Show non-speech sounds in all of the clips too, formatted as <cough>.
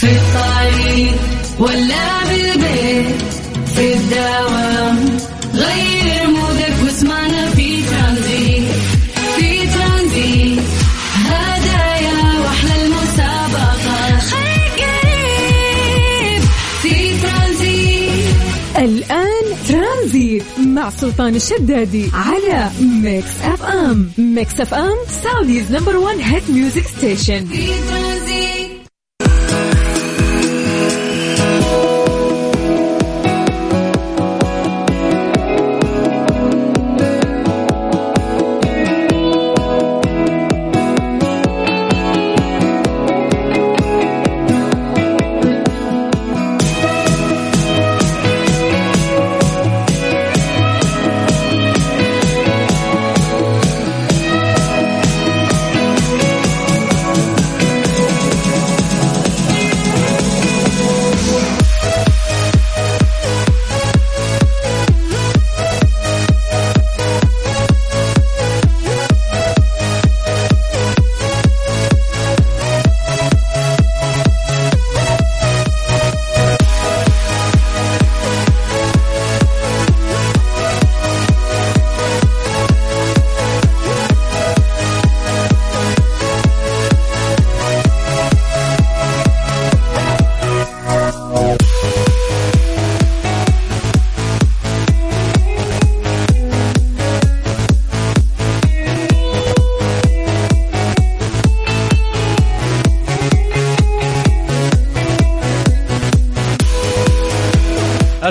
في الطريق ولا بالبيت في الدوام غير مودك واسمعنا في ترانزيت في ترانزيت. هدايا وأحلى المسابقة خليك قريب في ترانزيت. الآن ترانزيت مع سلطان الشدادي على ميكس أف أم Mix FM سعوديز نمبر ون هيت ميوزك ستيشن في ترانزيت.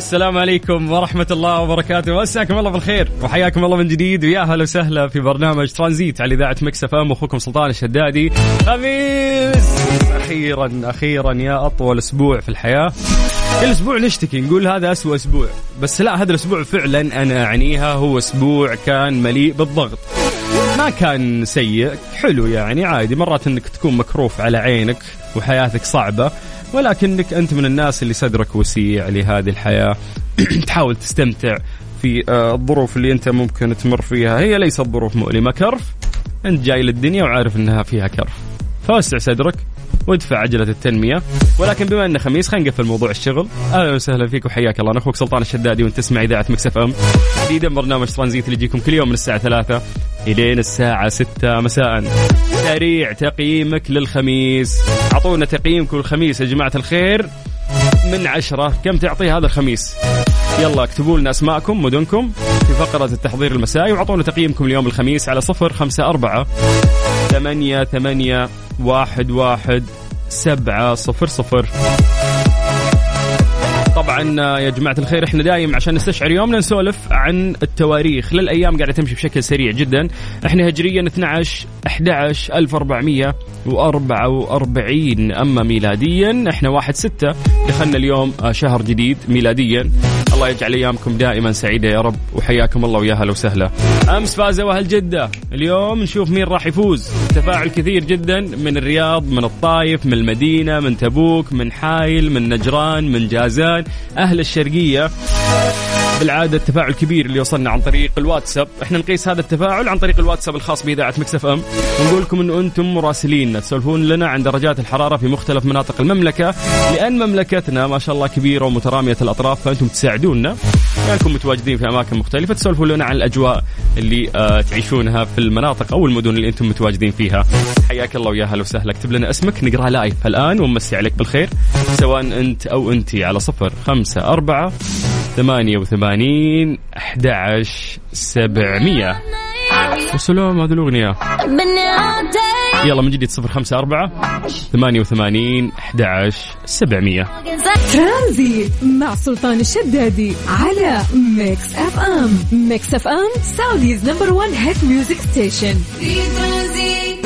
السلام عليكم ورحمة الله وبركاته. مساكم الله بالخير وحياكم الله من جديد. ويا هلا وسهلا في برنامج ترانزيت على إذاعة مكس أف أم. أخوكم سلطان الشدادي. خميس. أخيرا أخيرا يا أطول أسبوع في الحياة. كل أسبوع نشتكي نقول هذا أسوأ أسبوع. بس لا هذا الأسبوع فعلا أنا أعنيها هو أسبوع كان مليء بالضغط. ما كان سيء حلو يعني عادي. مرات إنك تكون مكروف على عينك وحياتك صعبة. ولكنك أنت من الناس اللي صدرك وسيع لهذه الحياة. <clears throat> تحاول تستمتع في آه، الظروف اللي أنت ممكن تمر فيها. هي ليست ظروف مؤلمة. كرف أنت جاي للدنيا وعارف إنها فيها كرف. فوسع صدرك. وادفع عجلة التنمية. ولكن بما أنه خميس خلينا نقفل موضوع الشغل. أهلا وسهلا فيك وحياك الله. أنا أخوك سلطان الشدادي وأنت تسمع إذاعة مكسف إم. جديدا برنامج ترانزيت اللي يجيكم كل يوم من الساعة ثلاثة إلين الساعة ستة مساء. سريع تقييمك للخميس. أعطونا تقييمكم الخميس يا جماعة الخير. من عشرة كم تعطي هذا الخميس؟ يلا اكتبوا لنا أسماءكم مدنكم في فقرة التحضير المسائي وأعطونا تقييمكم اليوم الخميس على صفر خمسة أربعة ثمانية ثمانية واحد واحد سبعة صفر صفر. طبعا يا جماعة الخير إحنا دايم عشان نستشعر يومنا نسولف عن التواريخ. للأيام قاعدة تمشي بشكل سريع جدا. إحنا هجريا 12 11 1444 أما ميلاديا إحنا 1 6 دخلنا اليوم شهر جديد ميلاديا. الله يجعل أيامكم دائما سعيدة يا رب وحياكم الله ويا هلا وسهلا. أمس فازوا أهل جدة اليوم نشوف مين راح يفوز. تفاعل كثير جدا من الرياض من الطايف من المدينة من تبوك من حايل من نجران من جازان. أهل الشرقية. بالعادة التفاعل كبير اللي وصلنا عن طريق الواتساب. إحنا نقيس هذا التفاعل عن طريق الواتساب الخاص بإذاعة مكس أف أم. ونقول لكم أنه أنتم مراسلين. تسولفون لنا عن درجات الحرارة في مختلف مناطق المملكة. لأن مملكتنا ما شاء الله كبيرة ومترامية الأطراف فأنتم تساعدونا. لأنكم متواجدين في أماكن مختلفة. تسولفون لنا عن الأجواء اللي آه تعيشونها في المناطق أو المدن اللي أنتم متواجدين فيها. حياك الله ويا هلا وسهلا. اكتب لنا اسمك نقرأ live الآن ونمسي عليك بالخير. سواء أنت أو أنت على صفر خمسة أربعة ثمانية وثمانين أحد عشر سبعمية. وسلام هذه الأغنية. يلا من جديد صفر خمسة أربعة. ثمانية وثمانين أحد عشر سبعمية. ترانزيت مع سلطان الشدادي على ميكس أف أم. Mix FM Saudi's number one hit music station. في ترانزيت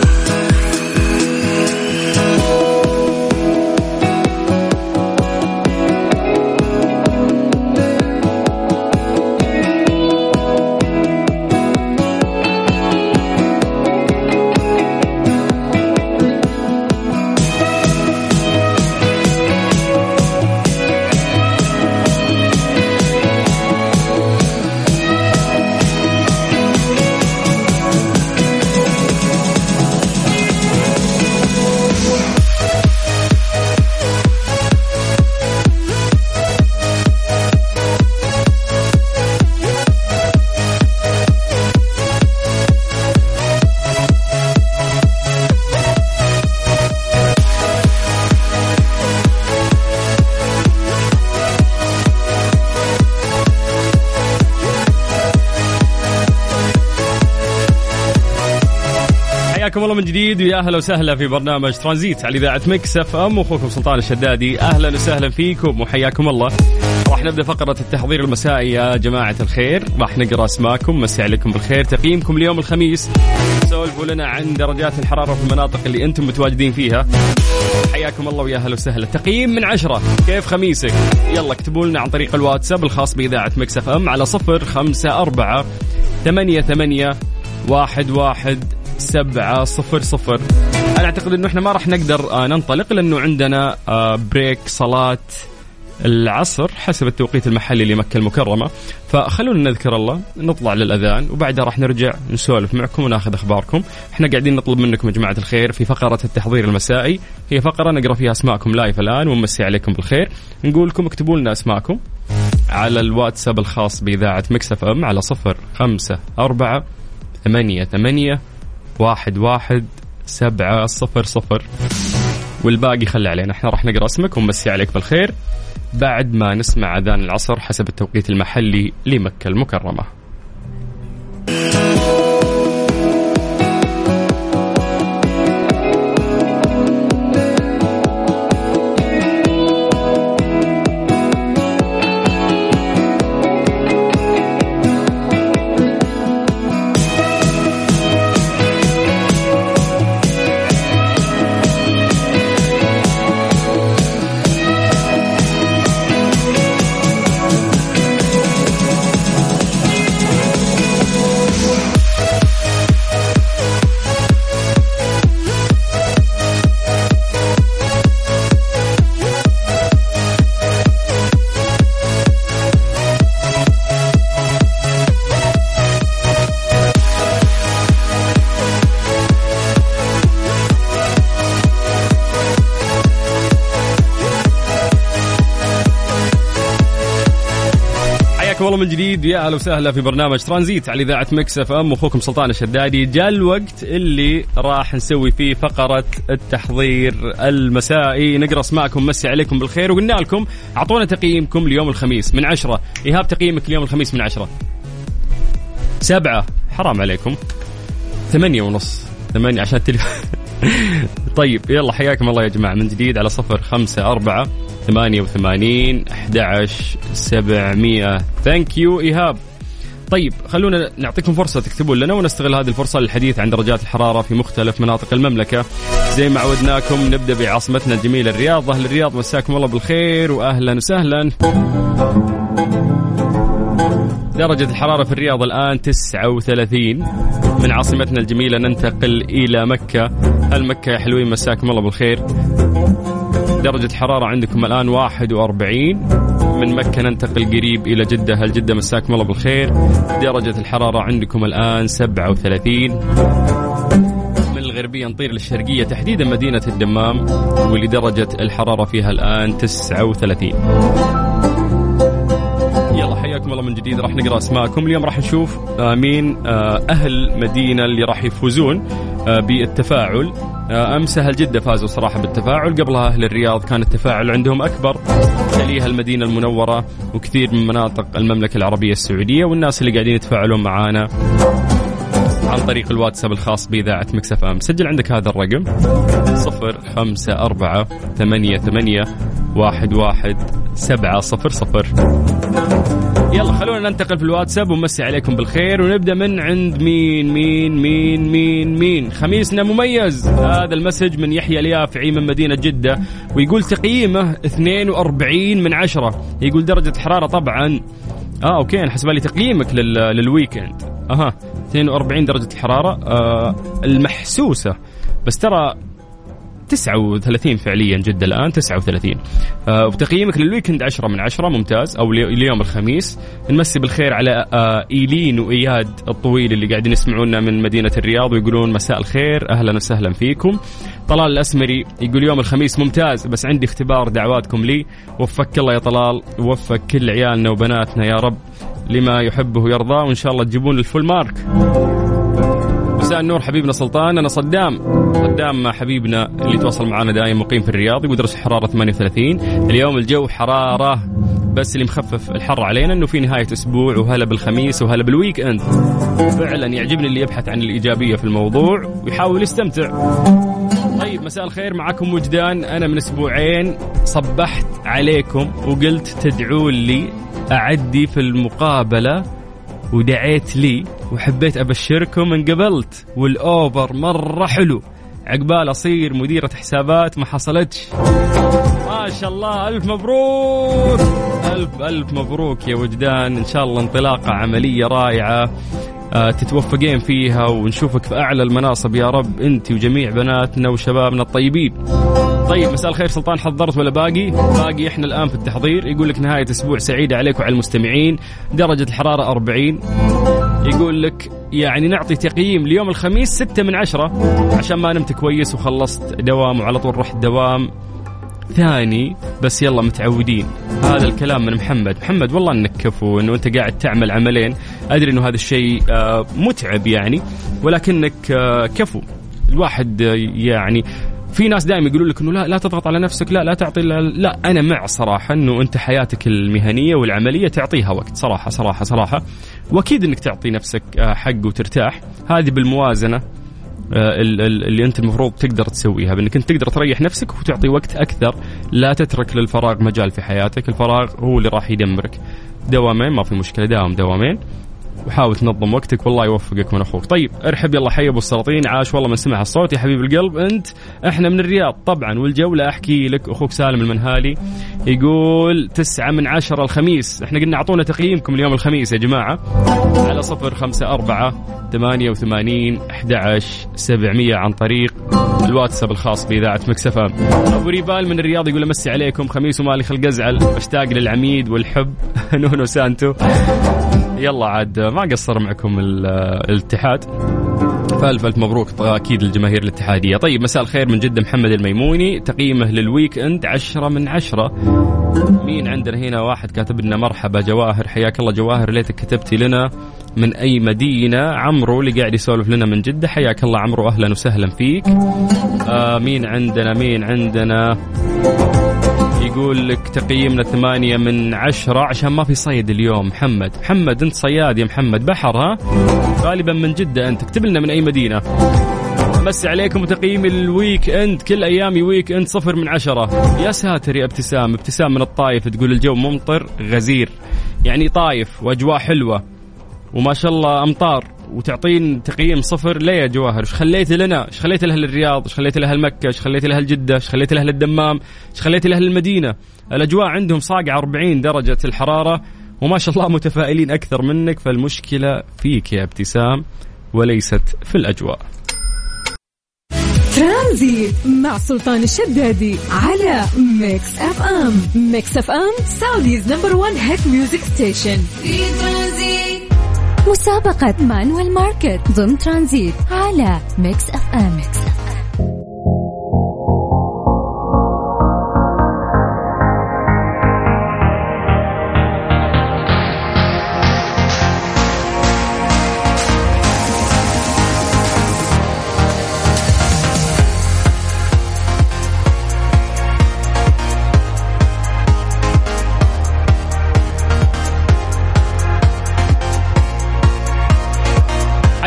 حياكم الله من جديد ويا أهلا وسهلا في برنامج ترانزيت على إذاعة مكس أف أم واخوكم سلطان الشدادي. أهلا وسهلا فيكم وحياكم الله. راح نبدأ فقرة التحضير المسائي يا جماعة الخير. راح نقرأ اسماءكم نمسي عليكم بالخير. تقييمكم اليوم الخميس. سولفوا لنا عن درجات الحرارة في المناطق اللي أنتم متواجدين فيها. حياكم الله ويا أهلا وسهلا. تقييم من عشرة. كيف خميسك؟ يلا اكتبوا لنا عن طريق الواتساب الخاص بإذاعة مكس أف أم على صفر خمسة أربعة ثمانية ثمانية واحد واحد سبعة صفر صفر. أنا أعتقد أنه إحنا ما راح نقدر آه، ننطلق لأنه عندنا آه، break صلاة العصر حسب التوقيت المحلي لمكة المكرمة. فخلونا نذكر الله نطلع للأذان وبعدها راح نرجع نسولف معكم وناخذ أخباركم. إحنا قاعدين نطلب منكم يا جماعة الخير في فقرة التحضير المسائي. هي فقرة نقرأ فيها أسماءكم live الآن ونمسي عليكم بالخير. نقول لكم اكتبوا لنا أسماءكم على الواتساب الخاص بإذاعة مكسف أم على صفر خمسة أربعة ثمانية ثمانية واحد واحد سبعة صفر صفر. والباقي خلي علينا. إحنا راح نقرأ اسمك ونمسي عليك بالخير. بعد ما نسمع أذان العصر حسب التوقيت المحلي لمكة المكرمة. جديد يا أهلا وسهلا في برنامج ترانزيت على إذاعة Mix FM. واخوكم سلطان الشدادي. جاء الوقت اللي راح نسوي فيه فقرة التحضير المسائي. نقرأ أسماءكم نمسي عليكم بالخير. وقلنا لكم أعطونا تقييمكم ليوم الخميس من عشرة. إيهاب تقييمك اليوم الخميس من عشرة. سبعة حرام عليكم. ثمانية ونص. ثمانية عشان التليفون. <laughs> طيب يلا حياكم الله يا جماعة. من جديد على صفر خمسة أربعة ثمانية وثمانين أحد عشر سبعمية. ثانك يو إيهاب. طيب خلونا نعطيكم فرصة تكتبون لنا ونستغل هذه الفرصة للحديث عن درجات الحرارة في مختلف مناطق المملكة. زي ما عودناكم نبدأ بعاصمتنا الجميلة الرياض. أهل الرياض مساكم الله بالخير وأهلا وسهلا. درجة الحرارة في الرياض الآن 39 من عاصمتنا الجميلة ننتقل إلى مكة. هل مكة يا حلوين؟ مساكم الله بالخير. درجة حرارة عندكم الآن 41 من مكة ننتقل قريب إلى جدة. هل جدة مساكم الله بالخير؟ درجة الحرارة عندكم الآن 37 من الغربية نطير للشرقية تحديدا مدينة الدمام واللي درجة الحرارة فيها الآن 39 يلا حياكم الله من جديد. راح نقرأ أسماءكم. اليوم راح نشوف مين آه، أهل مدينة اللي راح يفوزون. بالتفاعل. آه، أمس أهل جدة فازوا صراحة بالتفاعل. قبلها أهل الرياض كان التفاعل عندهم أكبر. تليها المدينة المنورة وكثير من مناطق المملكة العربية السعودية والناس اللي قاعدين يتفاعلون معانا. عن طريق الواتساب الخاص بإذاعة Mix FM. سجل عندك هذا الرقم. صفر خمسة أربعة ثمانية ثمانية واحد واحد سبعة صفر صفر. يلا خلونا ننتقل في الواتساب ونمسي عليكم بالخير ونبدأ من عند مين مين مين مين مين. خميسنا مميز. هذا ال message من يحيى اليافعي من مدينة جدة ويقول تقييمه 42 من عشرة. يقول درجة حرارة طبعا. آه okay أنا حسبالي تقييمك لل... لل weekend أها. 42 درجة الحراره آه المحسوسة. بس ترى 39 فعليا جدة الآن 39 آه وتقييمك لل weekend 10 من 10 ممتاز. لي- ليوم الخميس. نمسي بالخير على آه إيلين وإياد الطويل اللي قاعدين يسمعونا من مدينة الرياض ويقولون مساء الخير أهلا وسهلا فيكم. طلال الأسمري يقول يوم الخميس ممتاز بس عندي اختبار دعواتكم لي. وفق الله يا طلال ووفق كل عيالنا وبناتنا يا رب. لما يحبه ويرضى وإن شاء الله تجيبون ال full mark. مساء النور حبيبنا سلطان أنا صدام. صدام حبيبنا اللي تواصل معنا دائما مقيم في الرياض يقول درجه الحراره 38 اليوم الجو حرارة بس اللي مخفف الحر علينا إنه في نهاية أسبوع وهلا بالخميس وهلا بال weekend فعلا يعجبني اللي يبحث عن الإيجابية في الموضوع ويحاول يستمتع. طيب مساء الخير معكم وجدان. أنا من أسبوعين صبحت عليكم وقلت تدعون لي أعدي في المقابلة ودعيت لي وحبيت أبشركم انقبلت والأوفر مرة حلو. عقبال أصير مديرة حسابات ما حصلتش. ما شاء الله ألف مبروك. ألف ألف مبروك يا وجدان. إن شاء الله انطلاقة عملية رائعة آه، تتوفقين فيها ونشوفك في أعلى المناصب يا رب أنت وجميع بناتنا وشبابنا الطيبين. طيب مساء الخير سلطان حضرت ولا باقي؟ باقي إحنا الآن في التحضير. يقول لك نهاية أسبوع سعيدة عليك وعلى المستمعين. درجة الحرارة 40 يقول لك يعني نعطي تقييم ليوم الخميس ستة من عشرة. عشان ما نمت كويس وخلصت دوام وعلى طول رحت دوام. ثاني بس يلا متعودين. هذا الكلام من محمد. محمد والله إنك كفو انه انت قاعد تعمل عملين. أدري إنه هذا الشيء آه، متعب يعني ولكنك آه، كفو. الواحد آه، يعني في ناس دائما يقولوا لك إنه لا لا تضغط على نفسك لا لا تعطي لا أنا مع صراحة إنه أنت حياتك المهنية والعملية تعطيها وقت صراحة صراحة صراحة. وأكيد إنك تعطي نفسك حق وترتاح. هذه بالموازنة آه، اللي أنت المفروض تقدر تسويها بإنك أنت تقدر تريح نفسك وتعطي وقت أكثر. لا تترك للفراغ مجال في حياتك الفراغ هو اللي راح يدمرك. دوامين ما في مشكلة داوم دوامين. وحاول تنظم وقتك والله يوفقك من أخوك. طيب ارحب يلا حي أبو السلاطين. عاش والله من سمع الصوت يا حبيب القلب. أنت إحنا من الرياض طبعا والجولة أحكي لك أخوك سالم المنهالي يقول تسعة من عشرة الخميس. إحنا قلنا أعطونا تقييمكم اليوم الخميس يا جماعة. على صفر خمسة أربعة ثمانية وثمانين أحد سبعمية عن طريق الواتساب الخاص بإذاعة Mix FM أبو ريبال من الرياض يقول أمسي عليكم خميس ومالي خلق أزعل مشتاق للعميد والحب. <laughs> نونو سانتو. يلا عاد ما قصر معكم الاتحاد. فالف ألف مبروك أكيد للجماهير الاتحادية. طيب مساء الخير من جدة محمد الميموني. تقييمه لل weekend عشرة من عشرة. مين عندنا هنا؟ واحد كاتب لنا مرحبا جواهر. حياك الله جواهر ليتك كتبتي لنا من أي مدينة. عمرو اللي قاعد يسولف لنا من جدة. حياك الله عمرو أهلا وسهلا فيك. آه مين عندنا؟ مين عندنا؟ يقول لك تقييمنا ثمانية من عشرة عشان ما في صيد اليوم. محمد. محمد انت صياد يا محمد. بحر ها؟ غالبا من جدة أنت. اكتب لنا من أي مدينة. نمسي عليكم تقييم ال weekend. كل أيامي weekend صفر من عشرة. يا ساتر يا ابتسام. ابتسام من الطايف تقول الجو ممطر غزير. يعني طايف وأجواء حلوة. وما شاء الله أمطار. وتعطين تقييم صفر ليه يا جواهر. إيش خليت لنا؟ إيش خليت لأهل الرياض؟ إيش خليت لأهل مكة؟ إيش خليت لأهل جدة؟ إيش خليت لأهل الدمام؟ إيش خليت لأهل المدينة؟ الأجواء عندهم صاقعة 40 درجة الحرارة وما شاء الله متفائلين أكثر منك فالمشكلة فيك يا ابتسام وليست في الأجواء. ترانزيت مع سلطان الشدادي على Mix FM. Mix FM Saudi's number 1 hit music station. في ترانزيت. مسابقة Manuel Market ضمن ترانزيت على Mix FM, Mix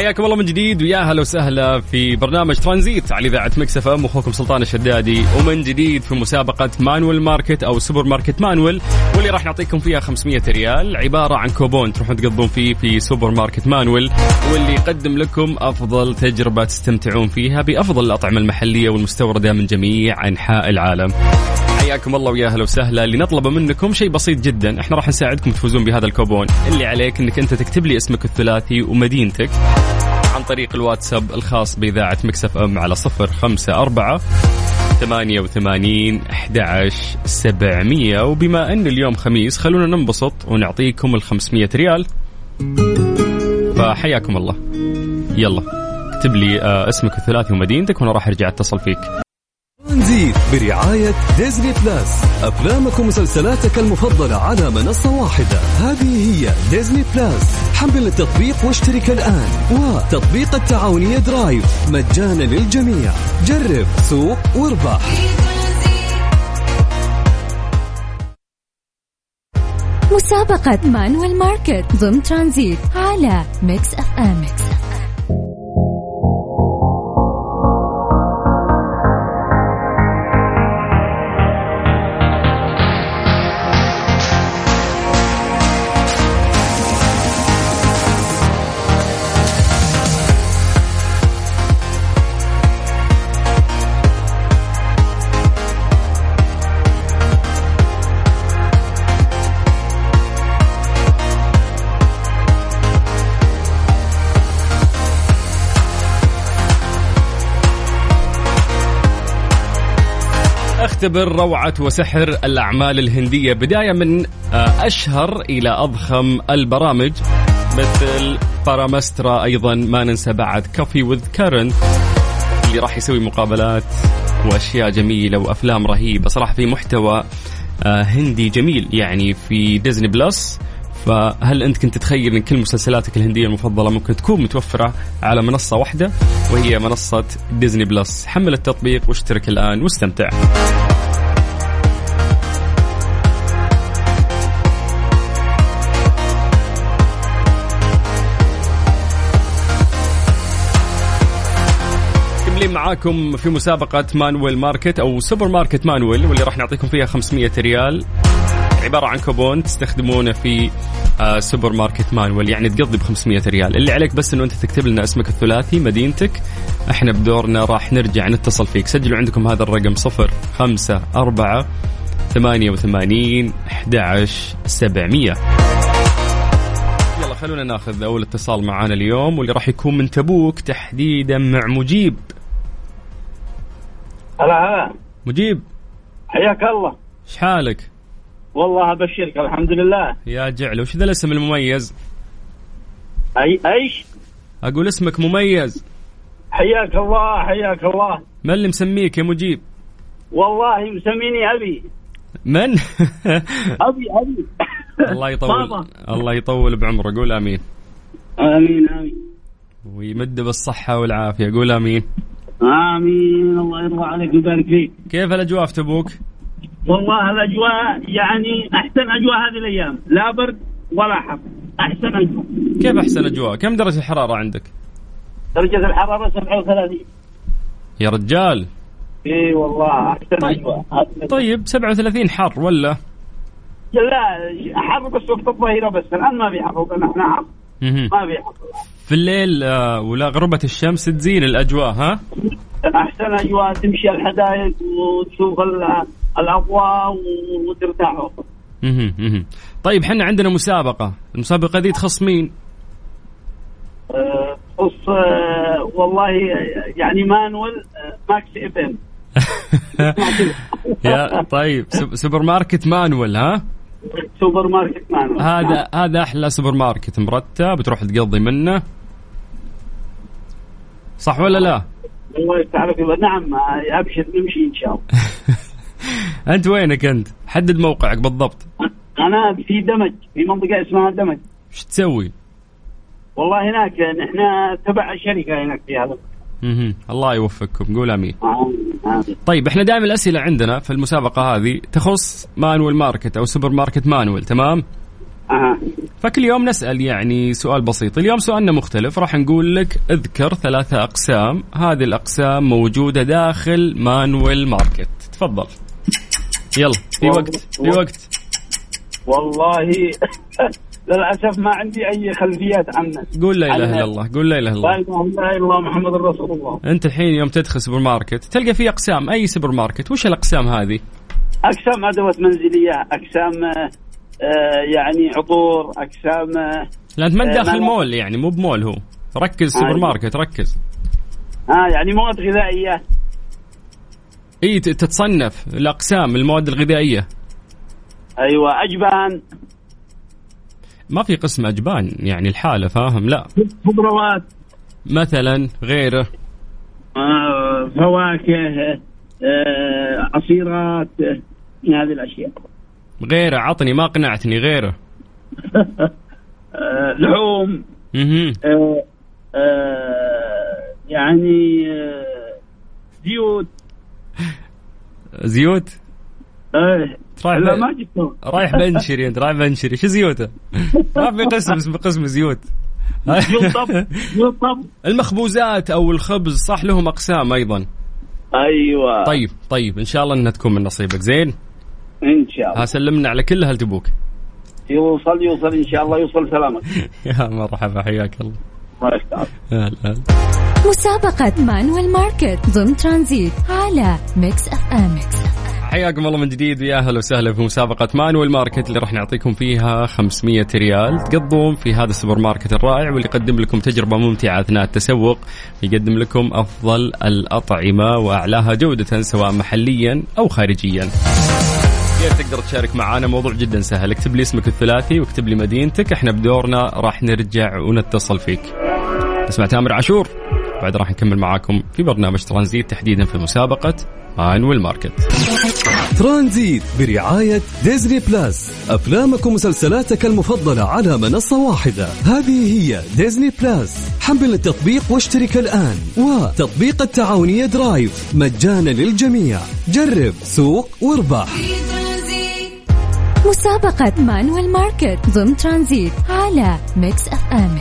حياكم الله من جديد ويا هلا وسهلا في برنامج ترانزيت على إذاعة Mix FM أخوكم سلطان الشدادي ومن جديد في مسابقة Manuel Market أو سوبر ماركت Manuel واللي راح نعطيكم فيها 500 ريال عبارة عن كوبون تروحون تقضون فيه في سوبر ماركت Manuel واللي يقدم لكم أفضل تجربة تستمتعون فيها بأفضل الأطعمة المحلية والمستوردة من جميع أنحاء العالم. حياكم الله ويا أهلا وسهلا. اللي نطلبه منكم شيء بسيط جدا. إحنا راح نساعدكم تفوزون بهذا الكوبون. اللي عليك إنك أنت تكتب لي اسمك الثلاثي ومدينتك عن طريق الواتساب الخاص بإذاعة Mix FM على صفر خمسة أربعة ثمانية وثمانين أحد سبعمية. وبما أن اليوم خميس خلونا ننبسط ونعطيكم الخمسمية ريال. فحياكم الله. يلا اكتب لي آه، اسمك الثلاثي ومدينتك وأنا راح أرجع أتصل فيك. ترانزيت برعاية Disney Plus. أفلامك ومسلسلاتك المفضلة على منصة واحدة. هذه هي Disney Plus. حمل التطبيق واشترك الآن. وتطبيق التعاونية Drive. مجانا للجميع. جرب سوق واربح. مسابقة Manuel Market ضمن ترانزيت على Mix FM. Mix F اختبر روعة وسحر الأعمال الهندية بداية من آه، أشهر إلى أضخم البرامج مثل Brahmastra أيضا ما ننسى بعد Koffee with Karan اللي راح يسوي مقابلات وأشياء جميلة وأفلام رهيبة صراحة في محتوى آه، هندي جميل يعني في Disney Plus فهل أنت كنت تتخيل إن كل مسلسلاتك الهندية المفضلة ممكن تكون متوفرة على منصة واحدة؟ وهي منصة Disney Plus حمل التطبيق واشترك الآن واستمتع. معاكم في مسابقة Manuel Market أو سوبر ماركت مانويل واللي راح نعطيكم فيها 500 ريال. عبارة عن كوبون تستخدمونه في آه، سوبر ماركت مانويل يعني تقضي ب 500 ريال. اللي عليك بس إنه أنت تكتب لنا اسمك الثلاثي مدينتك. إحنا بدورنا راح نرجع نتصل فيك. سجلوا عندكم هذا الرقم 0 5 4 88 11 700 يلا خلونا ناخذ أول اتصال معانا اليوم واللي راح يكون من تبوك تحديدا مع مجيب. هلا هلا مجيب. حياك الله. إيش حالك؟ والله أبشرك الحمد لله. يا جعل وش ذا الاسم المميز؟ أي أيش؟ أقول اسمك مميز. حياك الله حياك الله. ما اللي مسميك يا مجيب؟ والله مسميني أبي. من؟ <laughs> أبي أبي. الله يطول بابا. الله يطول بعمره. قول آمين. آمين آمين. ويمد بالصحة والعافية. قول آمين. آمين الله يرضى عليك ويبارك فيك كيف الأجواء في تبوك؟ والله الأجواء يعني أحسن أجواء هذه الأيام لا برد ولا حر أحسن أجواء كيف أحسن أجواء؟ كم درجة الحرارة عندك؟ درجة الحرارة 37 يا رجال إي والله أحسن طيب. أجواء طيب 37 حر ولا؟ لا حر بس وقت الظهيرة بس الآن ما في حر إحنا حر. ما في حر في الليل آه، ولا غربة الشمس تزين الأجواء ها؟ أحسن أجواء تمشي الحدائق وتشوف ال- الأضواء وترتاح مهم. مهم. طيب حنا عندنا مسابقة، المسابقة دي تخص مين؟ أه، تخص أه، والله يعني مانويل أه، Mix FM <laughs> يا طيب سوب- سوبر ماركت مانويل ها؟ سوبر ماركت مانويل هذا هذا أحلى سوبر ماركت مرتب بتروح تقضي منه صح ولا لا؟ الله يفتح عليك نعم أه، أبشر نمشي إن شاء الله <laughs> أنت وينك أنت؟ حدد موقعك بالضبط أنا في دمج في منطقة اسمها دمج إيش تسوي؟ والله هناك نحن تبع شركة هناك في هذا مهم. الله يوفقكم قول آمين آمين، آمين. طيب إحنا دائما الأسئلة عندنا في المسابقة هذه تخص Manuel Market أو سوبر ماركت مانويل تمام أها. فكل يوم نسأل يعني سؤال بسيط. اليوم سؤالنا مختلف. راح نقول لك اذكر ثلاثة أقسام. هذه الأقسام موجودة داخل Manuel Market. تفضل. يلا في وقت في وقت. والله. <laughs> للأسف ما عندي أي خلفيات عنه قول لا إله إلا الله قول لا إله إلا لا الله إله إلا الله محمد رسول الله. أنت الحين يوم تدخل سوبر ماركت تلقى في أقسام أي سوبر ماركت؟ وش الأقسام هذه؟ أقسام أدوات منزلية أقسام يعني عطور اقسام آه، لا انت ما انت آه، داخل مول يعني مو بمول هو. ركز سوبر عادي. ماركت ركز. ها يعني مواد غذائية. إي تتصنف الأقسام المواد الغذائية. أيوه أجبان. ما في قسم أجبان يعني الحالة فاهم؟ لا. خضروات. مثلا غيره. آه، فواكه آه، عصيرات آه، هذه الأشياء. غيره عطني ما قنعتني غيره. <laughs> لحوم. أها آه، آه، يعني آه، زيوت. <laughs> زيوت؟ آه، رايح لا ما جبته. رايح بنشري انت رايح بنشري. شو زيوته؟ <laughs> ما في قسم اسمه قسم زيوت. المخبوزات أو الخبز صح لهم أقسام أيضا. أيوه. طيب طيب إن شاء الله إنها تكون من نصيبك. زين؟ إن شاء الله. ها سلمنا على كل أهل تبوك. <laughs> يوصل يوصل إن شاء الله يوصل سلامك. <laughs> يا مرحبا حياك الله. الله يستر أهلا أهلا. مسابقة Manuel Market ضمن ترانزيت على Mix FM حياكم الله من جديد ويا أهلا وسهلا في مسابقة Manuel Market اللي راح نعطيكم فيها 500 ريال تقضون في هذا السوبر ماركت الرائع واللي يقدم لكم تجربة ممتعة أثناء التسوق. يقدم لكم أفضل الأطعمة وأعلاها جودة سواء محليا أو خارجيا. كيف تقدر تشارك معنا موضوع جدا سهل. اكتب لي اسمك الثلاثي واكتب لي مدينتك. إحنا بدورنا راح نرجع ونتصل فيك. اسمع تامر عاشور؟ بعد راح نكمل معاكم في برنامج ترانزيت تحديدا في مسابقة Manuel Market. ترانزيت برعاية Disney Plus. أفلامك ومسلسلاتك المفضلة على منصة واحدة. هذه هي Disney Plus. حمل التطبيق واشترك الآن. وتطبيق التعاونية Drive. مجانا للجميع. جرب سوق واربح. مسابقة Manuel Market ضمن ترانزيت على Mix FM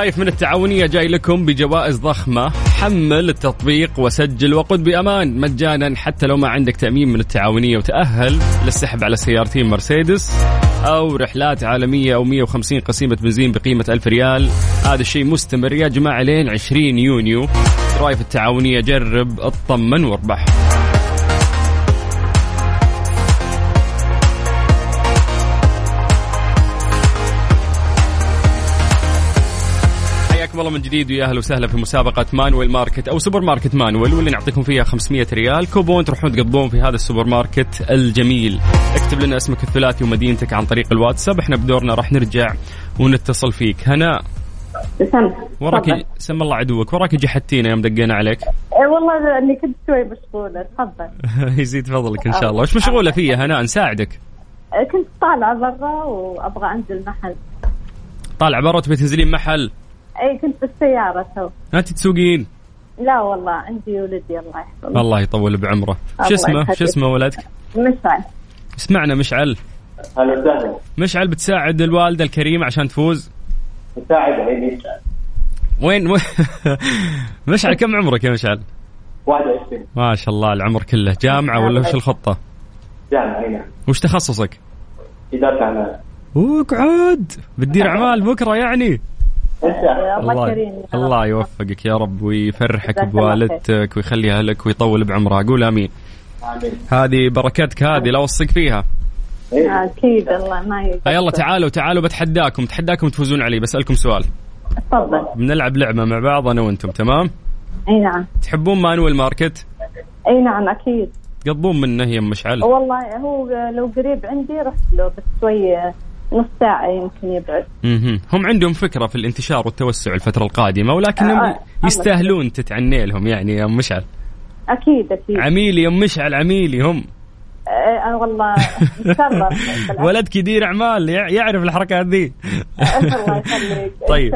Drive من التعاونية جاي لكم بجوائز ضخمة. حمل التطبيق وسجل وقد بأمان. مجانا حتى لو ما عندك تأمين من التعاونية وتأهل للسحب على سيارتين مرسيدس أو رحلات عالمية أو 150 قسيمة بنزين بقيمة 1000 ريال. هذا الشيء مستمر. يا جماعة لين 20 يونيو. Drive التعاونية جرب اطمن واربح. حياكم الله من جديد ويا أهلا وسهلا في مسابقة Manuel Market أو سوبر ماركت مانويل واللي نعطيكم فيها 500 ريال. كوبون تروحون تقضون في هذا السوبر ماركت الجميل. اكتب لنا اسمك الثلاثي ومدينتك عن طريق الواتساب إحنا بدورنا راح نرجع ونتصل فيك. هناء وراك سم الله عدوك. وراك جحدتينا يوم دقينا عليك. إيه والله إني كنت شوي مشغولة. تفضل. <laughs> يزيد فضلك إن شاء الله. وش مشغولة فيها؟ هناء نساعدك. إيه، كنت طالعة برا وأبغى أنزل محل. طالع برا تبي تنزلين محل؟ أي كنت بالسيارة تو. انت تسوقين. لا والله عندي ولدي الله يحفظه. الله يطول بعمره. شو اسمه. شو اسمه ولدك؟ مشعل. اسمعنا مشعل. هلا وسهلا. مشعل بتساعد الوالدة الكريمه عشان تفوز؟ مساعد عيني وين وين؟ <laughs> مشعل كم عمرك يا مشعل؟ 21 ما شاء الله العمر كله. جامعة ولا وش الخطة؟ جامعة هنا وش تخصصك؟ إدارة أعمال. اقعد بتدير <laughs> أعمال بكرة يعني. الله كريم. الله يوفقك يا رب ويفرحك بوالدتك ويخليها لك ويطول بعمرها. قول آمين. هذه بركتك هذه لا أوصيك فيها. أكيد الله ما يقصر. آه، يلا تعالوا تعالوا بتحداكم تحداكم تفوزون علي بسألكم سؤال. تفضل. بنلعب لعبة مع بعض أنا وأنتم تمام؟ أي نعم. تحبون مانويل ماركت أي نعم أكيد. تقضون منه يا مشعل والله هو لو قريب عندي رحت له بس شوي نص ساعة يمكن يبعد. هم عندهم فكرة في الانتشار والتوسع الفترة القادمة ولكنهم آه، يستاهلون تتعني لهم يعني يا أم مشعل. أكيد أكيد. عميلي يا أم مشعل عميلي هم. آه والله متشرف ولدك يدير أعمال يع- يعرف الحركات ذي. الله <laughs> يخليك. طيب.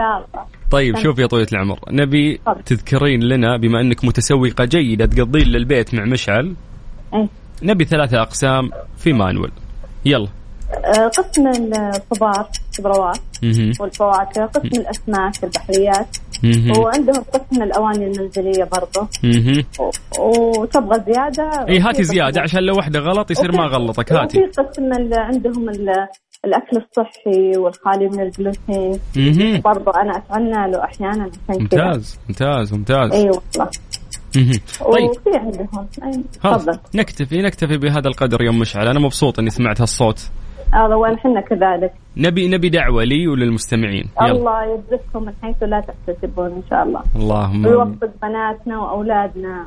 طيب شوف يا طويلة العمر نبي. تذكرين لنا بما أنك متسوقة جيدة تقضين للبيت مع مشعل إيه. نبي ثلاثة أقسام في مانويل. يلا. آه، قسم الخضار خضروات مهم. والفواكه قسم الأسماك البحريات. وعندهم قسم الأواني المنزلية برضه. وتبغى زيادة؟ إي هاتي زيادة عشان لو واحدة غلط يصير ما غلطك هاتي. وفي قسم عندهم ال- الأكل الصحي والخالي من الجلوتين. برضه أنا اتعنى له أحيانا عشان ممتاز ممتاز ممتاز. إي والله. مهم. طيب. وفي عندهم تفضل. نكتفي نكتفي بهذا القدر يا ام مشعل. أنا مبسوط إني سمعت هالصوت. هذا ونحن كذلك. نبي نبي دعوة لي وللمستمعين. يلا. الله يرزقكم من حيث لا تحتسبون إن شاء الله. اللهم ويوفق بناتنا وأولادنا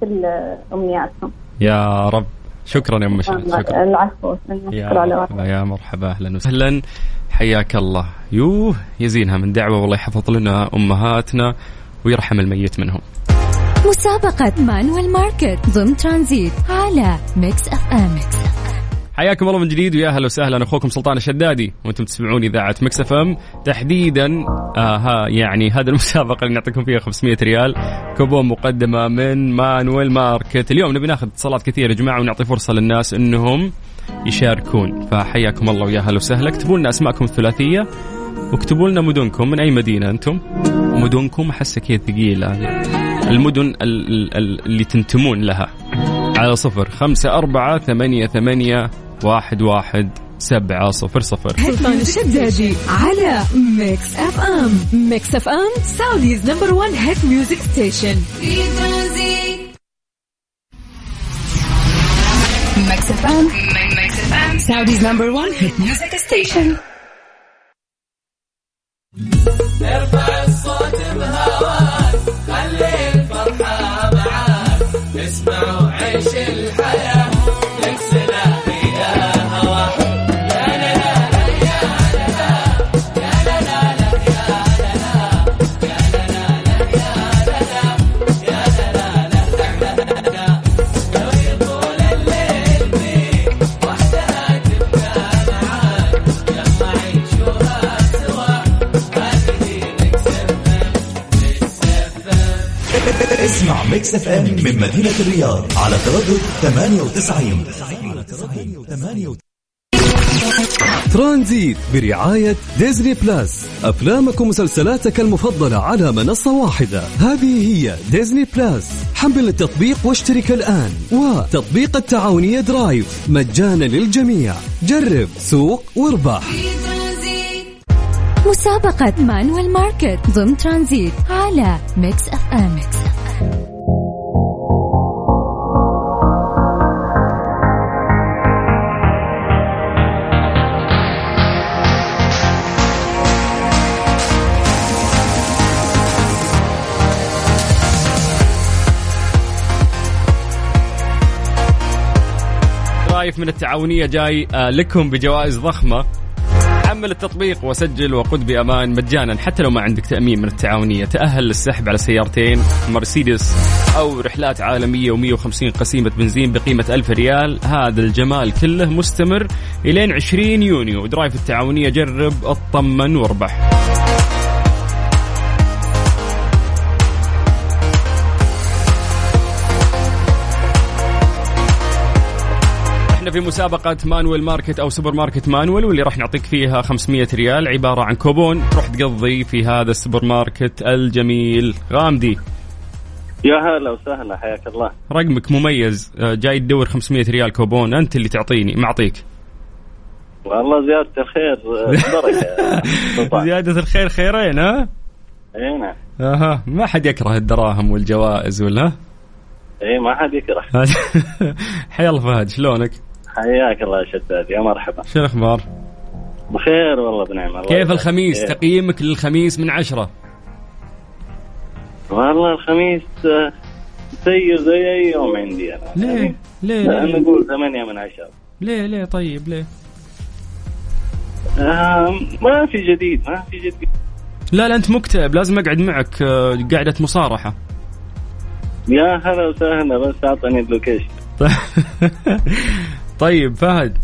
كل أمنياتهم. يا رب. شكرا يا أم شكرا. العفو. يا شكرا على مرحبا يا مرحبا أهلا وسهلا. حياك الله. يوه يزينها من دعوة. والله يحفظ لنا أمهاتنا ويرحم الميت منهم. مسابقة Manuel Market ضمن ترانزيت على Mix FM حياكم الله من جديد ويا أهلا وسهلا. أخوكم سلطان الشدادي وأنتم تسمعون إذاعة Mix FM. تحديدا آه ها يعني هذه <laughs> المسابقة اللي نعطيكم فيها 500 ريال. كوبون مقدمة من Manuel Market. اليوم نبي ناخذ اتصالات كثيرة يا جماعة ونعطي فرصة للناس إنهم يشاركون. فحياكم الله ويا أهلا وسهلا. اكتبوا لنا أسماءكم الثلاثية واكتبوا لنا مدنكم. من أي مدينة أنتم؟ مدنكم احسها كذا ثقيلة. المدن ال- ال- ال- اللي تنتمون لها. على صفر خمسة أربعة ثمانية ثمانية واحد واحد سبعة صفر صفر. سلطان الشدادي على Mix FM Mix FM Saudi's number 1 hit music station في ترانزيت Mix FM Mix FM Saudi's number 1 hit music station اسمع Mix FM من مدينة الرياض على تردد 98 98 ترانزيت برعاية Disney Plus. أفلامك ومسلسلاتك المفضلة على منصة واحدة. هذه هي Disney Plus. حمل التطبيق واشترك الآن. وتطبيق التعاونية Drive. مجانا للجميع. جرب سوق واربح. مسابقة Manuel Market ضمن ترانزيت على Mix FM. درايف من التعاونية جاي آه، لكم بجوائز ضخمة. حمل التطبيق وسجل وقد بأمان مجانا حتى لو ما عندك تأمين من التعاونية. تأهل للسحب على سيارتين مرسيدس أو رحلات عالمية و150 قسيمة بنزين بقيمة ألف ريال. هذا الجمال كله مستمر إلين 20 يونيو. Drive التعاونية جرب اطمن واربح. في مسابقة Manuel Market أو سوبر ماركت Manuel واللي راح نعطيك فيها 500 ريال عبارة عن كوبون تروح تقضي في هذا السوبر ماركت الجميل. غامدي. يا هلا وسهلا حياك الله. رقمك مميز. آه، جاي تدور 500 ريال كوبون أنت اللي تعطيني معطيك. والله زيادة الخير آه، <laughs> بركة سلطان. <laughs> زيادة الخير خيرين ها؟ إي نعم. أها. ما حد يكره الدراهم والجوائز ولا؟ إي ما حد يكره. <laughs> حيا الله فهد شلونك؟ حياك الله يا شداد يا مرحبا شو الأخبار؟ بخير والله بنعم الله كيف. الخميس؟ خير. تقييمك للخميس من عشرة والله الخميس آه، زيه زي أي يوم عندي أنا ليه؟ ليه؟ لا، ليه؟ نقول ثمانية من عشرة ليه ليه طيب ليه؟ آه ما في جديد ما في جديد لا لا أنت مكتئب لازم أقعد معك آه، قاعدة مصارحة يا هلا وسهلا بس أعطني ال location <laughs> طيب فهد.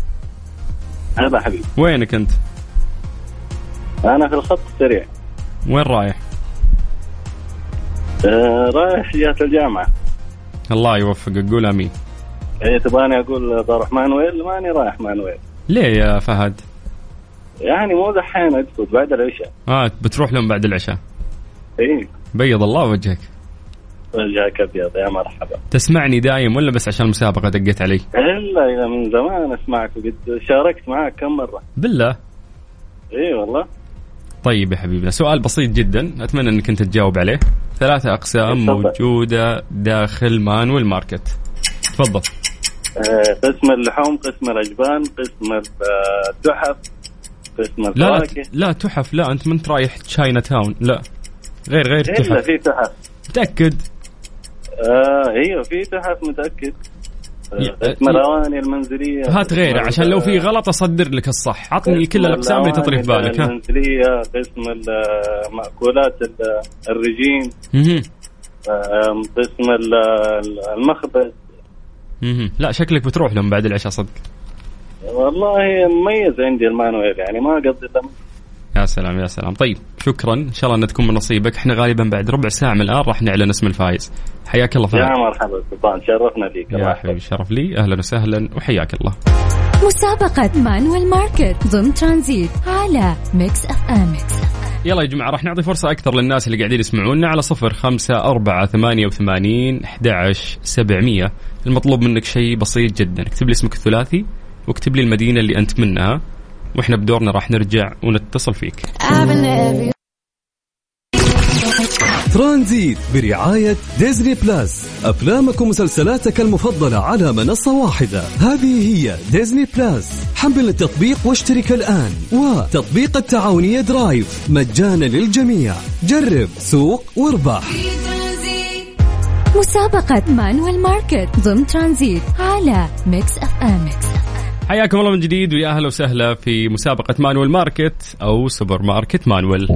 هلا حبيبي. وينك أنت؟ أنا في الخط السريع. وين رايح؟ آه رايح جهة الجامعة. الله يوفقك قول آمين. إيه تبغاني أقول بروح Manuel ماني رايح Manuel. ليه يا فهد؟ يعني مو دحين اقصد بعد العشاء. آه بتروح لهم بعد العشاء. إيه. بيض الله وجهك. وجهك أبيض. يا مرحبا. تسمعني دايم ولا بس عشان المسابقة دقيت علي؟ إلا إذا من زمان أسمعك وقد شاركت معك كم مرة. بالله. إيه والله. طيب يا حبيبنا سؤال بسيط جدا. أتمنى إنك أنت تجاوب عليه. ثلاثة أقسام. موجودة داخل مانويل ماركت تفضل. آه، قسم اللحوم قسم الأجبان قسم التحف قسم لا لا تحف لا أنت ما أنت رايح تشاينا تاون. لا غير غير تحف. في تحف. متأكد؟ آه أيوه في تحف متأكد. اسم الاواني المنزلية. هات غيره عشان لو في غلط أصدر لك الصح. عطني كل الأقسام اللي تطري في بالك ها. المنزلية قسم ال- مأكولات ال- الرجيم. قسم ال- المخبز. لا شكلك بتروح لهم بعد العشاء صدق. والله مميز عندي ال Manuel يعني ما الا يا سلام يا سلام. طيب شكرا. إن شاء الله انها تكون من نصيبك. إحنا غالبا بعد ربع ساعة من الآن راح نعلن اسم الفايز حياك الله يا فهد مرحبا سلطان. شرفنا فيك يا. حبيبي شرف لي. أهلا وسهلا وحياك الله. مسابقة Manuel Market ضمن ترانزيت على Mix FM. يلا يا جماعة راح نعطي فرصة أكثر للناس اللي قاعدين يسمعونا على صفر خمسة أربعة ثمانية وثمانين سبعمية. المطلوب منك شيء بسيط جدا. اكتب لي اسمك الثلاثي واكتب لي المدينة اللي أنت منها. وإحنا بدورنا راح نرجع ونتصل فيك. ترانزيت برعاية Disney Plus. أفلامك ومسلسلاتك المفضلة على منصة واحدة. هذه هي Disney Plus. حمل التطبيق واشترك الآن. وتطبيق التعاونية Drive. مجانا للجميع. جرب سوق واربح. مسابقة Manuel Market. ضمن ترانزيت على Mix FM. حياكم الله من جديد ويا أهلا وسهلا في مسابقة Manuel Market أو سوبر ماركت Manuel.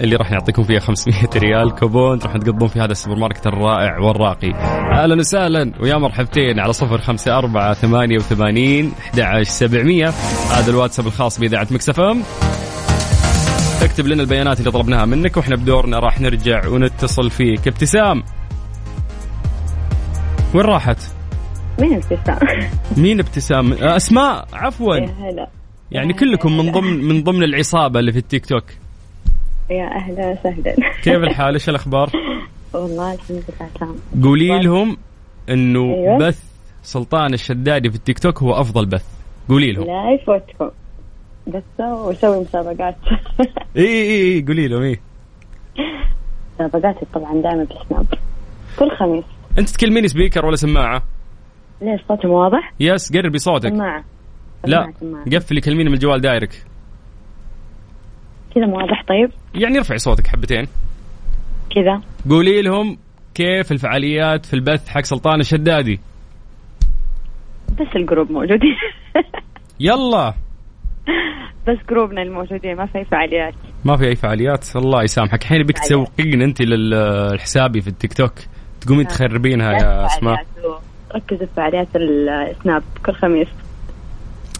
اللي راح نعطيكم فيها 500 <laughs> ريال كوبون راح تقضون في هذا السوبر ماركت الرائع والراقي. أهلا وسهلا ويا مرحبتين على صفر خمسة أربعة ثمانية وثمانين سبعمية. هذا الواتساب الخاص بإذاعة مكسف أم. تكتب لنا البيانات اللي طلبناها منك وإحنا بدورنا راح نرجع ونتصل فيك. ابتسام وين راحت؟ مين ابتسام؟ مين ابتسام؟ أسماء عفوا. يا هلا. يعني كلكم من ضمن من ضمن العصابة اللي في التيك توك. يا أهلا وسهلا. كيف الحال؟ إيش الأخبار؟ والله الحمد لله تمام. قولي لهم إنه أيوة. بث سلطان الشدادي في التيك توك هو أفضل بث. قولي لهم. لا يفوتكم. بس وسوي مسابقات. <laughs> إي إي إي قولي لهم إي. مسابقاتي طبعا دائما في Snap كل خميس. أنت تكلميني speaker ولا سماعة؟ ليش صوتي مو واضح؟ yes قربي صوتك سماعة. لا سماعة قفلي كلميني من الجوال direct. كذا مو واضح طيب. يعني ارفعي صوتك حبتين. كذا. قولي لهم كيف الفعاليات في البث حق سلطان الشدادي. بس ال group موجودين. <laughs> يلا. بس جروبنا الموجودين ما في فعاليات. ما في أي فعاليات الله يسامحك. الحين بك. تسوقين أنت للحسابي في التيك توك. تقومين تخربينها لا يا اسماء ركزوا في فعاليات ال Snap كل خميس.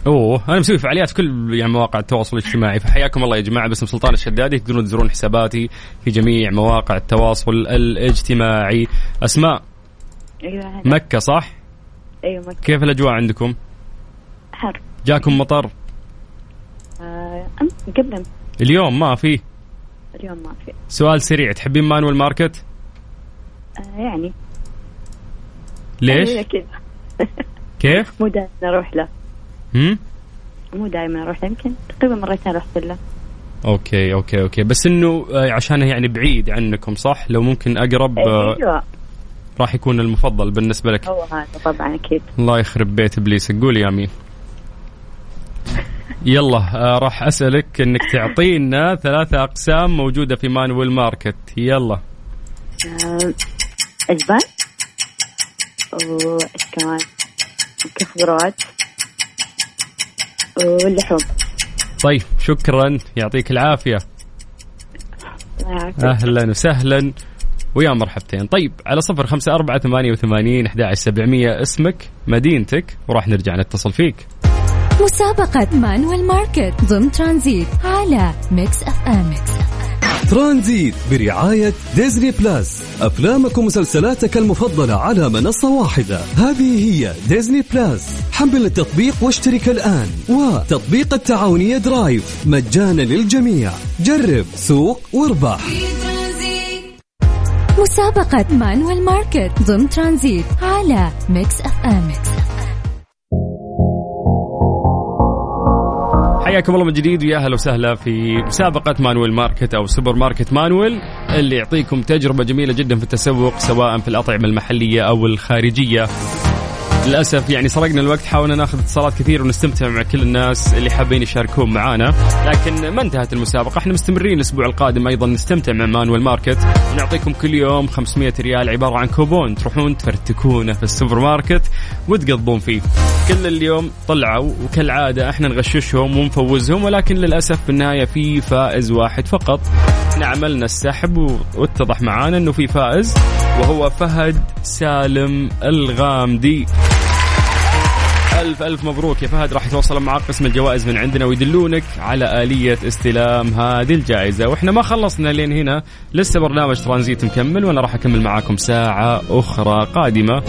أوه أنا مسوي فعاليات كل يعني مواقع التواصل الاجتماعي فحياكم الله يا جماعة باسم سلطان الشدادي تقدرون تزورون حساباتي في جميع مواقع التواصل الاجتماعي. أسماء أيوه. مكة صح؟ أيوه مكة. كيف الأجواء عندكم؟ حر. جاكم مطر؟ آه أم قبل اليوم ما في. اليوم ما في. سؤال سريع تحبين مانويل ماركت؟ آه يعني. ليش؟ كذا. كيف؟ مو دائما أروح له. هم؟ مو دائما أروح له. يمكن تقريبا مرتين رحت له. okay okay okay. بس إنه آه، عشانه يعني بعيد عنكم صح؟ لو ممكن أقرب آه، أيوه. راح يكون المفضل بالنسبة لك. هو هذا طبعا أكيد. الله يخرب بيت إبليس. قولي يا مين يلا آه راح أسألك إنك تعطينا ثلاثة أقسام موجودة في Manuel Market. يلا. آه اجبان وايش كمان ممكن خضروات واللحوم. طيب شكرا. يعطيك يعافيك. أهلا وسهلا. ويا مرحبتين. طيب على صفر خمسة أربعة ثمانية وثمانين أحد سبعمية. اسمك مدينتك وراح نرجع نتصل فيك. مسابقة Manuel Market ضمن ترانزيت على Mix FM. Tranzit برعاية Disney Plus. أفلامك ومسلسلاتك المفضلة على منصة واحدة. هذه هي Disney Plus. حمل التطبيق واشترك الآن. وتطبيق التعاونية Drive. مجانا للجميع. جرب سوق واربح. مسابقة Manuel Market ضمن ترانزيت على Mix FM. حياكم الله من جديد ويا أهلا وسهلا في مسابقة Manuel Market أو سوبر ماركت Manuel اللي يعطيكم تجربة جميلة جدا في التسوق سواء في الأطعمة المحلية أو الخارجية. للأسف يعني سرقنا الوقت حاولنا ناخذ اتصالات كثير ونستمتع مع كل الناس اللي حابين يشاركون معنا لكن ما انتهت المسابقة إحنا مستمرين الأسبوع القادم أيضا نستمتع مع Manuel Market. ونعطيكم كل يوم 500 ريال عبارة عن كوبون تروحون تفرتكونه في السوبر ماركت وتقضون فيه. كل اليوم طلعوا وكالعادة إحنا نغششهم ونفوزهم ولكن للأسف في النهاية في فائز واحد فقط. إحنا عملنا السحب واتضح معانا إنه في فائز وهو فهد سالم الغامدي. ألف ألف مبروك يا فهد راح يتواصل معك قسم الجوائز من عندنا ويدلونك على آلية استلام هذه الجائزة. وإحنا ما خلصنا لين هنا لسه برنامج ترانزيت مكمل وأنا راح أكمل معاكم ساعة أخرى قادمة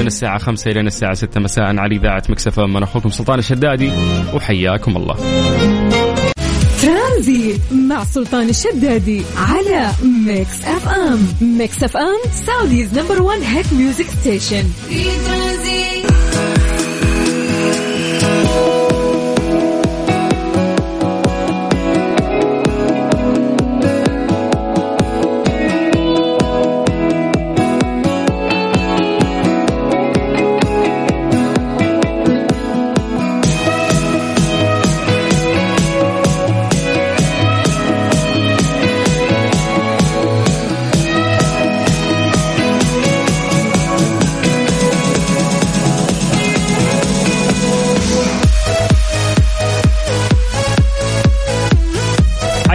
من الساعة خمسة إلى الساعة ستة. مساء على إذاعة Mix FM أخوكم سلطان الشدادي وحياكم الله. ترانزيت مع سلطان الشدادي على Mix FM. Mix FM Saudi's number 1 hit music station. في ترانزيت. Thank you.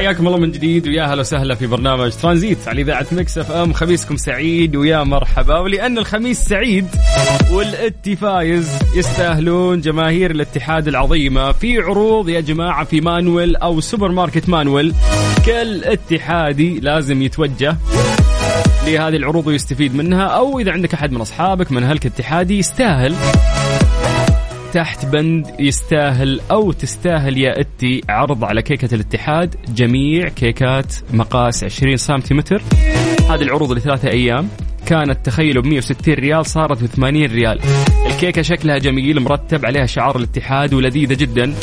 حياكم الله من جديد ويا هلا وسهلا في برنامج ترانزيت على إذاعة Mix FM. خميسكم سعيد ويا مرحبا. ولأن الخميس سعيد والاتي فايز يستاهلون جماهير الاتحاد العظيمة. في عروض يا جماعة في مانويل أو سوبر ماركت مانويل كل اتحادي لازم يتوجه لهذه العروض ويستفيد منها. أو إذا عندك أحد من أصحابك من أهلك اتحادي يستاهل تحت بند يستاهل أو تستاهل يا إتي عرض على كيكة الاتحاد. جميع كيكات مقاس 20 سنتيمتر. هذه العروض لثلاثة أيام. كانت تخيلوا ب 160 ريال صارت ب 80 ريال. الكيكة شكلها جميل مرتب عليها شعار الاتحاد ولذيذة جدا.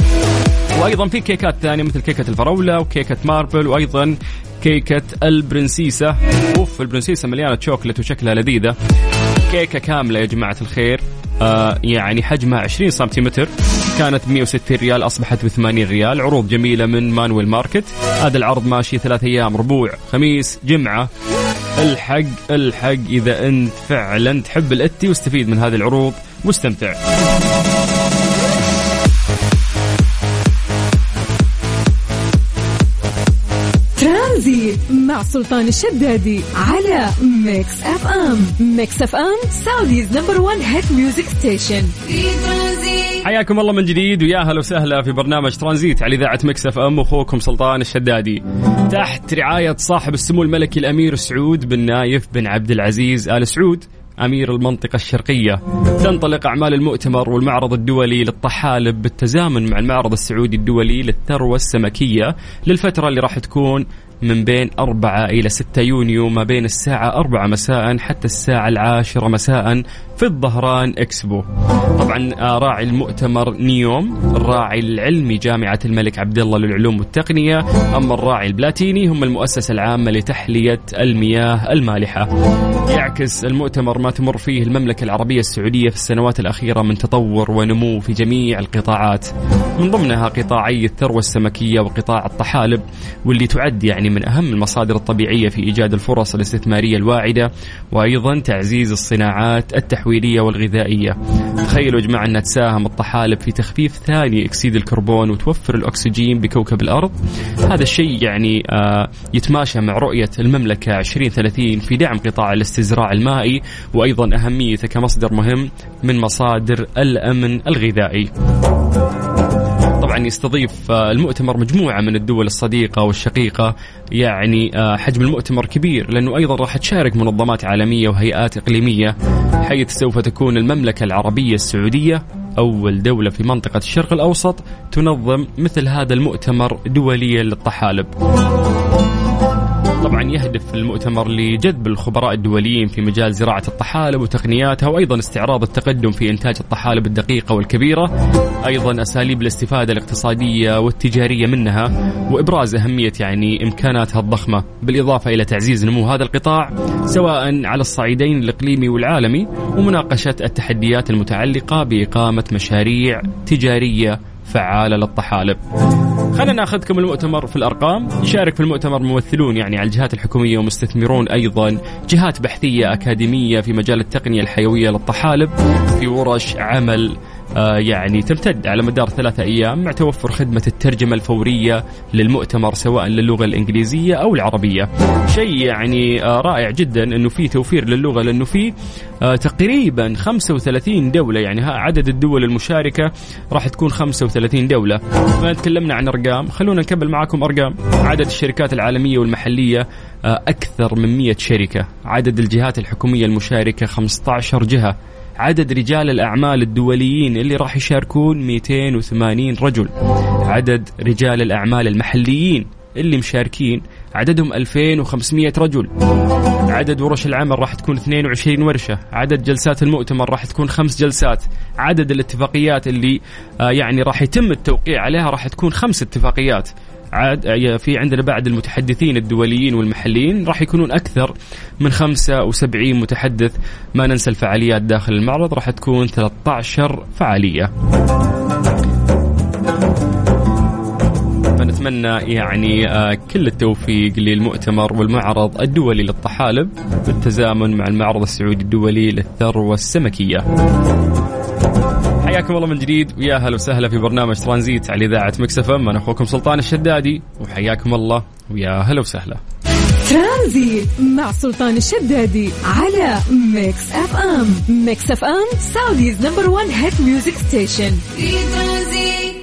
وأيضا في كيكات ثانية مثل كيكة الفراولة وكيكة marble وأيضا كيكة البرنسيسة. أوف البرنسيسة مليانة شوكلت وشكلها لذيذة. كيكة كاملة يا جماعة الخير. آه يعني حجمها 20 سنتيمتر. كانت ب 160 ريال أصبحت ب 80 ريال. عروض جميلة من مانويل ماركت. هذا العرض ماشي ثلاث أيام ربوع خميس جمعة. الحق الحق إذا أنت فعلا تحب الأتي واستفيد من هذه العروض. واستمتع مع سلطان الشدادي على Mix FM Mix FM Saudi's number 1 hit music station حياكم الله من جديد ويا هلا وسهلا في برنامج ترانزيت على إذاعة Mix FM أخوكم سلطان الشدادي. تحت رعاية صاحب السمو الملكي الأمير سعود بن نايف بن عبد العزيز آل سعود أمير المنطقة الشرقية. تنطلق أعمال المؤتمر والمعرض الدولي للطحالب بالتزامن مع المعرض السعودي الدولي للثروة السمكية للفترة اللي راح تكون من بين 4 إلى 6 يونيو ما بين الساعة 4 مساء حتى الساعة العاشرة مساء في الظهران إكسبو. طبعا راعي المؤتمر نيوم الراعي العلمي جامعة الملك عبد الله للعلوم والتقنية أما الراعي البلاتيني هم المؤسسة العامة لتحلية المياه المالحة. يعكس المؤتمر ما تمر فيه المملكة العربية السعودية في السنوات الأخيرة من تطور ونمو في جميع القطاعات. من ضمنها قطاعي الثروة السمكية وقطاع الطحالب واللي تعد يعني من أهم المصادر الطبيعية في إيجاد الفرص الاستثمارية الواعدة وأيضا تعزيز الصناعات التحويلية والغذائية. تخيلوا يا جماعة أنها تساهم الطحالب في تخفيف ثاني أكسيد الكربون وتوفر الأكسجين بكوكب الأرض؟ هذا الشيء يعني آه يتماشى مع رؤية المملكة 2030 في دعم قطاع الاستزراع المائي وأيضا أهميته كمصدر مهم من مصادر الأمن الغذائي. طبعا يستضيف آه، المؤتمر مجموعة من الدول الصديقة والشقيقة. يعني آه، حجم المؤتمر كبير لأنه أيضا راح تشارك منظمات عالمية وهيئات إقليمية حيث سوف تكون المملكة العربية السعودية أول دولة في منطقة الشرق الأوسط تنظم مثل هذا المؤتمر دوليا للطحالب. طبعا يهدف المؤتمر لجذب الخبراء الدوليين في مجال زراعة الطحالب وتقنياتها وأيضا استعراض التقدم في إنتاج الطحالب الدقيقة والكبيرة. أيضا أساليب الاستفادة الاقتصادية والتجارية منها وإبراز أهمية يعني إمكاناتها الضخمة. بالإضافة إلى تعزيز نمو هذا القطاع سواء على الصعيدين الإقليمي والعالمي ومناقشة التحديات المتعلقة بإقامة مشاريع تجارية فعالة للطحالب. خلينا ناخذكم المؤتمر في الأرقام. يشارك في المؤتمر ممثلون يعني على الجهات الحكومية ومستثمرون أيضا. جهات بحثية أكاديمية في مجال التقنية الحيوية للطحالب. في ورش عمل يعني تمتد على مدار ثلاثة أيام مع توفر خدمة الترجمة الفورية للمؤتمر سواء للغة الإنجليزية أو العربية. شيء يعني آه، رائع جدا أنه في توفير للغة لأنه في آه، تقريبا 35 دولة يعني عدد الدول المشاركة راح تكون 35 دولة. ما تكلمنا عن أرقام. خلونا نكمل معاكم أرقام. عدد الشركات العالمية والمحلية أكثر من 100 شركة. عدد الجهات الحكومية المشاركة 15 جهة. عدد رجال الأعمال الدوليين اللي راح يشاركون 280 رجل. عدد رجال الأعمال المحليين اللي مشاركين عددهم 2500 رجل. عدد ورش العمل راح تكون 22 ورشة. عدد جلسات المؤتمر راح تكون خمس جلسات. عدد الاتفاقيات اللي آه يعني راح يتم التوقيع عليها راح تكون خمس اتفاقيات. عاد آه، في عندنا بعد المتحدثين الدوليين والمحليين راح يكونون أكثر من 75 متحدث ما ننسى الفعاليات داخل المعرض راح تكون 13 فعالية فنتمنى يعني آه، كل التوفيق للمؤتمر والمعرض الدولي للطحالب بالتزامن مع المعرض السعودي الدولي للثروة السمكية. حياكم الله من جديد. ويا هلا وسهلا في برنامج ترانزيت على إذاعة مكس إم. أنا أخوكم سلطان الشدادي وحياكم الله. ويا هلا وسهلا. ترانزيت مع سلطان الشدادي على Mix FM. Mix FM Saudi's number 1 hit music station. في ترانزيت.